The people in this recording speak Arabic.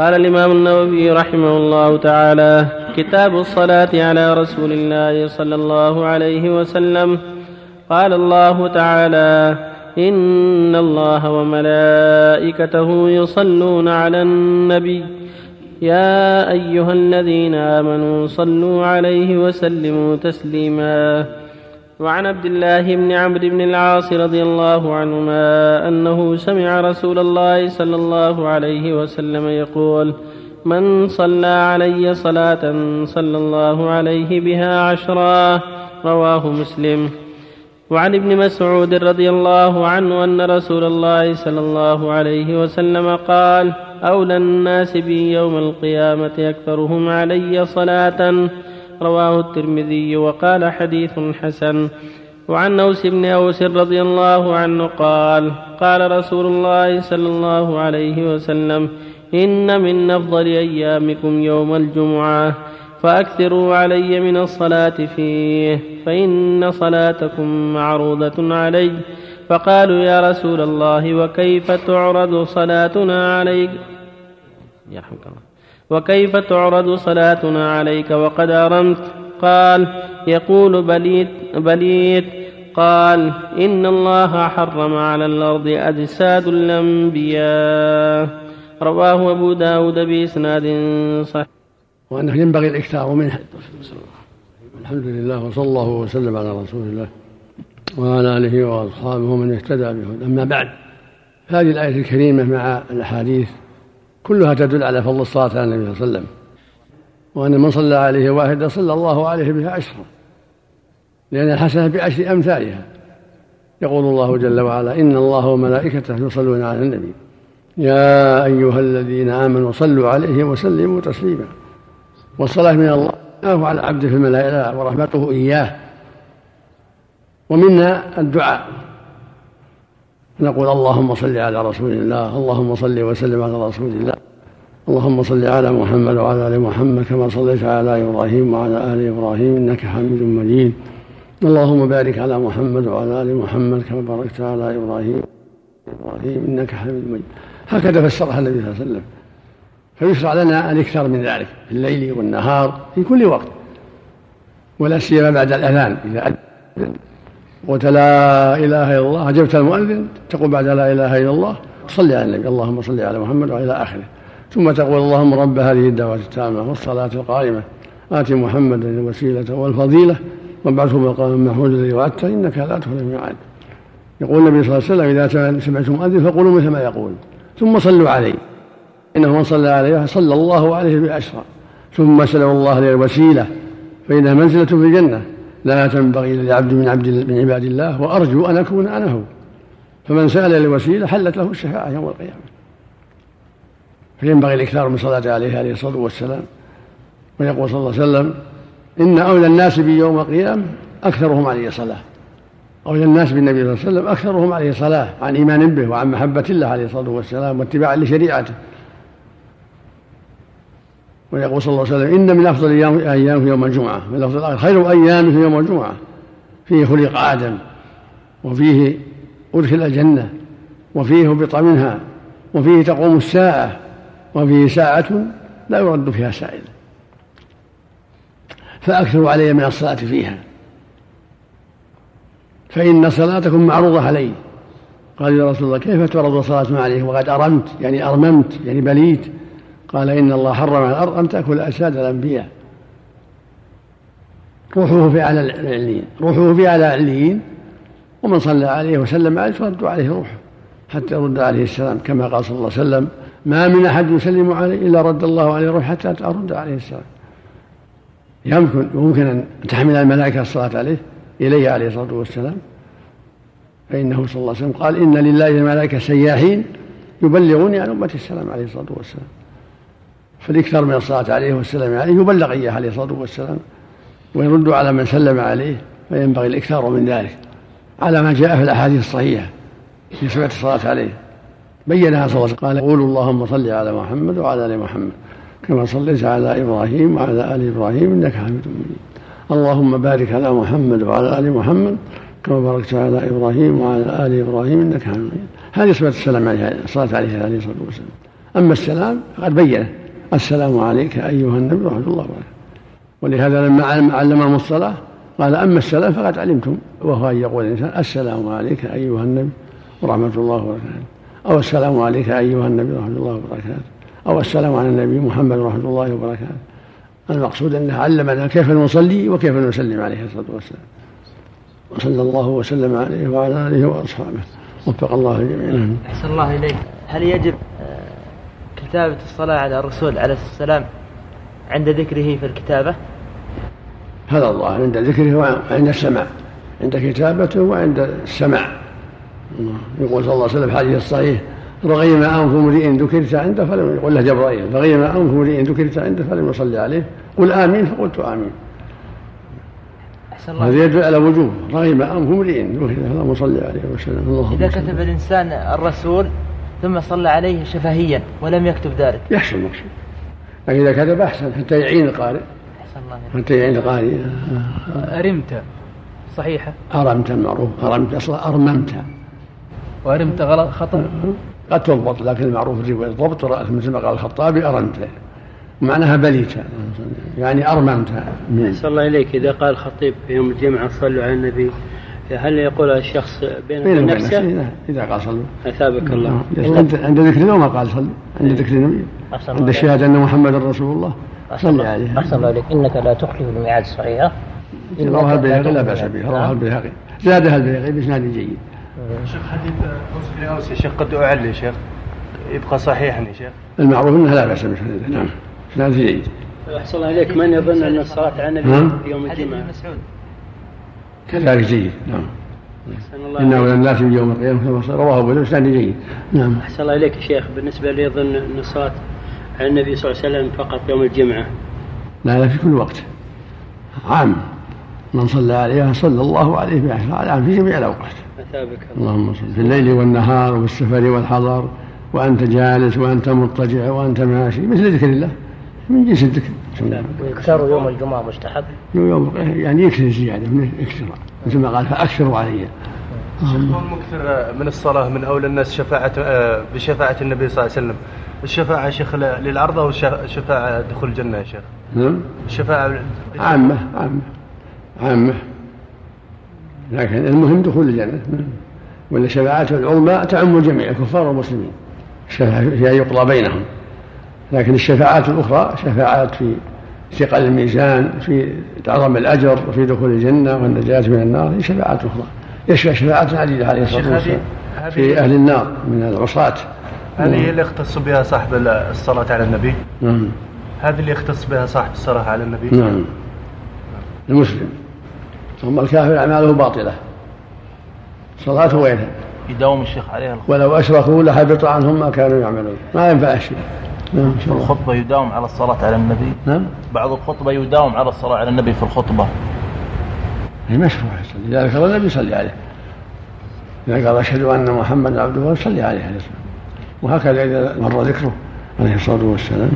قال الإمام النووي رحمه الله تعالى كتاب الصلاة على رسول الله صلى الله عليه وسلم. قال الله تعالى إن الله وملائكته يصلون على النبي. يا أيها الذين آمنوا صلوا عليه وسلموا تسليما. وعن عبد الله بن عمرو بن العاص رضي الله عنهما أنه سمع رسول الله صلى الله عليه وسلم يقول من صلى علي صلاة صلى الله عليه بها عشرا رواه مسلم. وعن ابن مسعود رضي الله عنه أن رسول الله صلى الله عليه وسلم قال أولى الناس بي يوم القيامة أكثرهم علي صلاة رواه الترمذي وقال حديث حسن. وعن أوس بن أوس رضي الله عنه قال قال رسول الله صلى الله عليه وسلم إن من أفضل أيامكم يوم الجمعة فأكثروا علي من الصلاة فيه فإن صلاتكم معروضة علي. فقالوا يا رسول الله وكيف تعرض صلاتنا عليك؟ يرحمك الله وكيف تعرض صلاتنا عليك وقد أرمت؟ قال يقول بليت بليت. قال إن الله حرم على الأرض أجساد الأنبياء. رواه أبو داود بإسناد صحيح. وأنه ينبغي الإكثار منه. الحمد لله وصلى الله وسلم على رسول الله وعلى آله وأصحابه ومن اهتدى به أما بعد هذه الآية الكريمة مع الأحاديث كلها تدل على فضل الصلاة على النبي صلى الله عليه وسلم. وأن من صلى عليه واحدة صلى الله عليه بها عشرا لأن الحسنة بعشر أمثالها. يقول الله جل وعلا إن الله وملائكته يصلون على النبي. يا أيها الذين آمنوا صلوا عليه وسلموا تسليما. والصلاة من الله على عبده في الملائكة ورحمته إياه. ومنا الدعاء. نقول اللهم صل على رسول الله اللهم صل وسلم على رسول الله. اللهم صل على محمد وعلى آل محمد كما صليت على إبراهيم وعلى آل إبراهيم إنك حميد مجيد. اللهم بارك على محمد وعلى آل محمد كما باركت على إبراهيم إبراهيم إنك حميد مجيد. هكذا فسرها النبي صلى الله عليه وسلم. فيشرع لنا الاكثار من ذلك في الليل والنهار في كل وقت ولا سيما بعد الأذان إذا قلت لا إله إلا الله. اجبت المؤذن تقول بعد لا إله إلا الله تصلي على النبي اللهم صل على محمد والى آخره. ثم تقول اللهم رب هذه الدعوه التامة والصلاة القائمة. آت محمدا الوسيلة والفضيلة وابعثه مقاما محمودا الذي وعدته إنك لا تخلف الميعاد. يقول النبي صلى الله عليه وسلم إذا سمعتم مؤذن فقولوا مثل ما يقول. ثم صلوا عليه. إنه من صلى عليه صلى الله عليه باشرا ثم سلوا الله له الوسيلة فإنها منزلة في الجنة. لا تنبغي لعبد من عبد من عباد الله وأرجو أن أكون أنا هو. فمن سأل الوسيله حلت له الشفاعة يوم القيامة. فينبغي الإكثار من صلاة عليه عليه الصلاة والسلام. ويقول صلى الله عليه وسلم إن أولى الناس بي يوم القيامة أكثرهم عليه صلاة. أولى الناس بالنبي صلى الله عليه وسلم أكثرهم عليه صلاة عن إيمان به وعن محبة الله عليه الصلاة والسلام واتباعا لشريعته. ويقول صلى الله عليه وسلم إن من أفضل أيامه يوم الجمعة من أفضل خير أيامه يوم الجمعة. فيه خلق آدم وفيه أدخل الجنة وفيه هبط منها وفيه تقوم الساعة وفيه ساعة لا يرد فيها سائل. فأكثروا علي من الصلاة فيها. فإن صلاتكم معروضة علي. قال يا رسول الله كيف تعرض الصلاة عليه وقد أرمت يعني أرممت يعني بليت. قال إن الله حرم على الأرض أن تأكل أجساد الأنبياء. روحه في أعلى العليين روحه في أعلى العليين ومن صلى عليه وسلم عليه ترد عليه روحه حتى يرد عليه السلام كما قال صلى الله عليه وسلم ما من أحد يسلم عليه إلا رد الله عليه روح حتى أرد عليه السلام. يمكن يمكن أن تحمل الملائكة الصلاة عليه إليه عليه الصلاة والسلام. فإنه صلى الله عليه وسلم قال إن لله ملائكة سياحين يبلغوني عن أمة السلام عليه الصلاة والسلام. فالإكثار من الصلاة عليه والسلام عليه يبلغ إياه عليه الصلاة والسلام ويرد على من سلم عليه فينبغي الإكثار من ذلك على ما جاء في الأحاديث الصحيحة في صفة الصلاة عليه. بينها صلى الله عليه وسلم قال قولوا اللهم صل على محمد وعلى آل محمد كما صليت على إبراهيم وعلى آل إبراهيم إنك حميد مجيد. اللهم بارك على محمد وعلى آل محمد كما باركت على إبراهيم وعلى آل إبراهيم إنك حميد مجيد. هذه صفة السلام عليه الصلاة عليه عليه الصلاة والسلام. أما السلام فقد بينه السلام عليك أيها النبي ورحمة الله وبركاته. ولهذا لما علمهم الصلاة قال أما السلام فقد علمتم. وهو أن يقول الإنسان السلام عليك أيها النبي ورحمة الله وبركاته. أو السلام عليك أيها النبي ورحمة الله وبركاته. أو السلام على النبي محمد ورحمة الله وبركاته. المقصود أنه علمنا كيف نصلي وكيف نسلم عليه الصلاة والسلام. وصلى الله وسلم عليه وعلى آله وأصحابه. وفق الله الجميع أحسن الله إليك. هل يجب كتابة الصلاة على الرسول عليه السلام عند ذكره في الكتابة؟ هذا الله عند ذكره وعند السماع. عند كتابته وعند السماع. يقول صلى الله عليه وسلم حديث الصحيح رغم أنف امرئ ذكرت عنده فلم يقول له جبرائيل رغم أنف امرئ ذكرت عنده فلم يصلي عليه. قل آمين. فقلت آمين. هذا يدل على وجوب. رغم أنف امرئ ذكرت اللهم صل عليه. وسلم اللهم إذا كتب الإنسان الرسول ثم صلى عليه شفهيا ولم يكتب ذلك. يحصل مقصود لكن إذا كتب أحسن حتى يعين القارئ. حتى يعين القارئ. أرمت. صحيحة أرمت معروف. أرمت أصلا أرممت. وأرمت غلط خطأ. قد تضبط لكن المعروف الرواية ضبط مثل ما قال الخطابي أرمت. معناها بليت. يعني أرممت. صلى الله إليك. إذا قال الخطيب في يوم الجمعة صلوا على النبي هل يقول الشخص بينه وبين نفسه؟ نعم. إذا قال صلوا أثابك الله. عند, عند ذكر ما قال صلوا عند ذكر النبي. عند الشهادة أن محمد رسول الله. صلى عليه. أحسن الله عليك إنك لا تخلف الميعاد الصحيحة رواه البيهقي لا بأس به. رواه البيهقي. زادها البيهقي بإسناد جيد. شيخ حديث اوس بن اوس يا شيخ قد اعل يا شيخ. يبقى صحيحا يا شيخ. المعروف إنه لا بأس به. نعم. إسناد جيد. أحسن الله إليك. من يظن أن الصلاة على النبي نعم. يوم الجمعة؟ كذلك جيد نعم. إنه لم ناتي يوم القيامة كما رواه أبو إسناد جيد. نعم. أحسن الله إليك يا شيخ. بالنسبة لي يظن ان الصلاه على النبي صلى الله عليه وسلم فقط يوم الجمعة. لا لا في كل وقت. عام. من صلى عليها صلى الله عليه بعشر على في جميع الأوقات. أثابك اللهم صل في الليل والنهار وفي السفر والحضر وأنت جالس وأنت مضطجع وأنت ماشي مثل ذكر الله. من جنس الذكر. ويكثر يوم الجمعة مستحب. يوم يعني يكثر زيادة من يكثر مثل ما قال فأكثروا علي. المكثر من الصلاة من أولى الناس شفاعة آه، بشفاعة النبي صلى الله عليه وسلم. الشفاعة شيخ للعرض أو شفاعة دخول الجنة يا شيخ؟ نعم. الشفاعة عامة عامة عامة. لكن المهم دخول الجنة. ولا شفاعته العظمى تعم الجميع الكفار والمسلمين. فيها يقضى بينهم. لكن الشفاعات الأخرى شفاعات في ثقل الميزان في عظم الأجر وفي دخول الجنة والنجاة من النار هي شفاعات أخرى. يشفع شفاعات عديدة عليه الصلاة والسلام؟ في أهل النار من العصاة. هذه هي اللي يختص بها صاحب الصلاة على النبي. نعم. هذه اللي يختص بها صاحب الصلاة على النبي. نعم. المسلم. ثم الكافر أعماله باطلة. صلاته وينها يداوم الشيخ عليها ولو أشركوا لحبط عنهم ما كانوا يعملون. ما ينفع شيء. نعم الخطبة يداوم على الصلاة على النبي. نعم. بعض الخطبة يداوم على الصلاة على النبي في الخطبة. هي مشروع يصلي. إذا ذكر النبي صلي عليه. إذا قال أشهد أن محمدا عبده صلي عليه عليه الصلاة وهكذا إذا مر ذكره عليه الصلاة والسلام.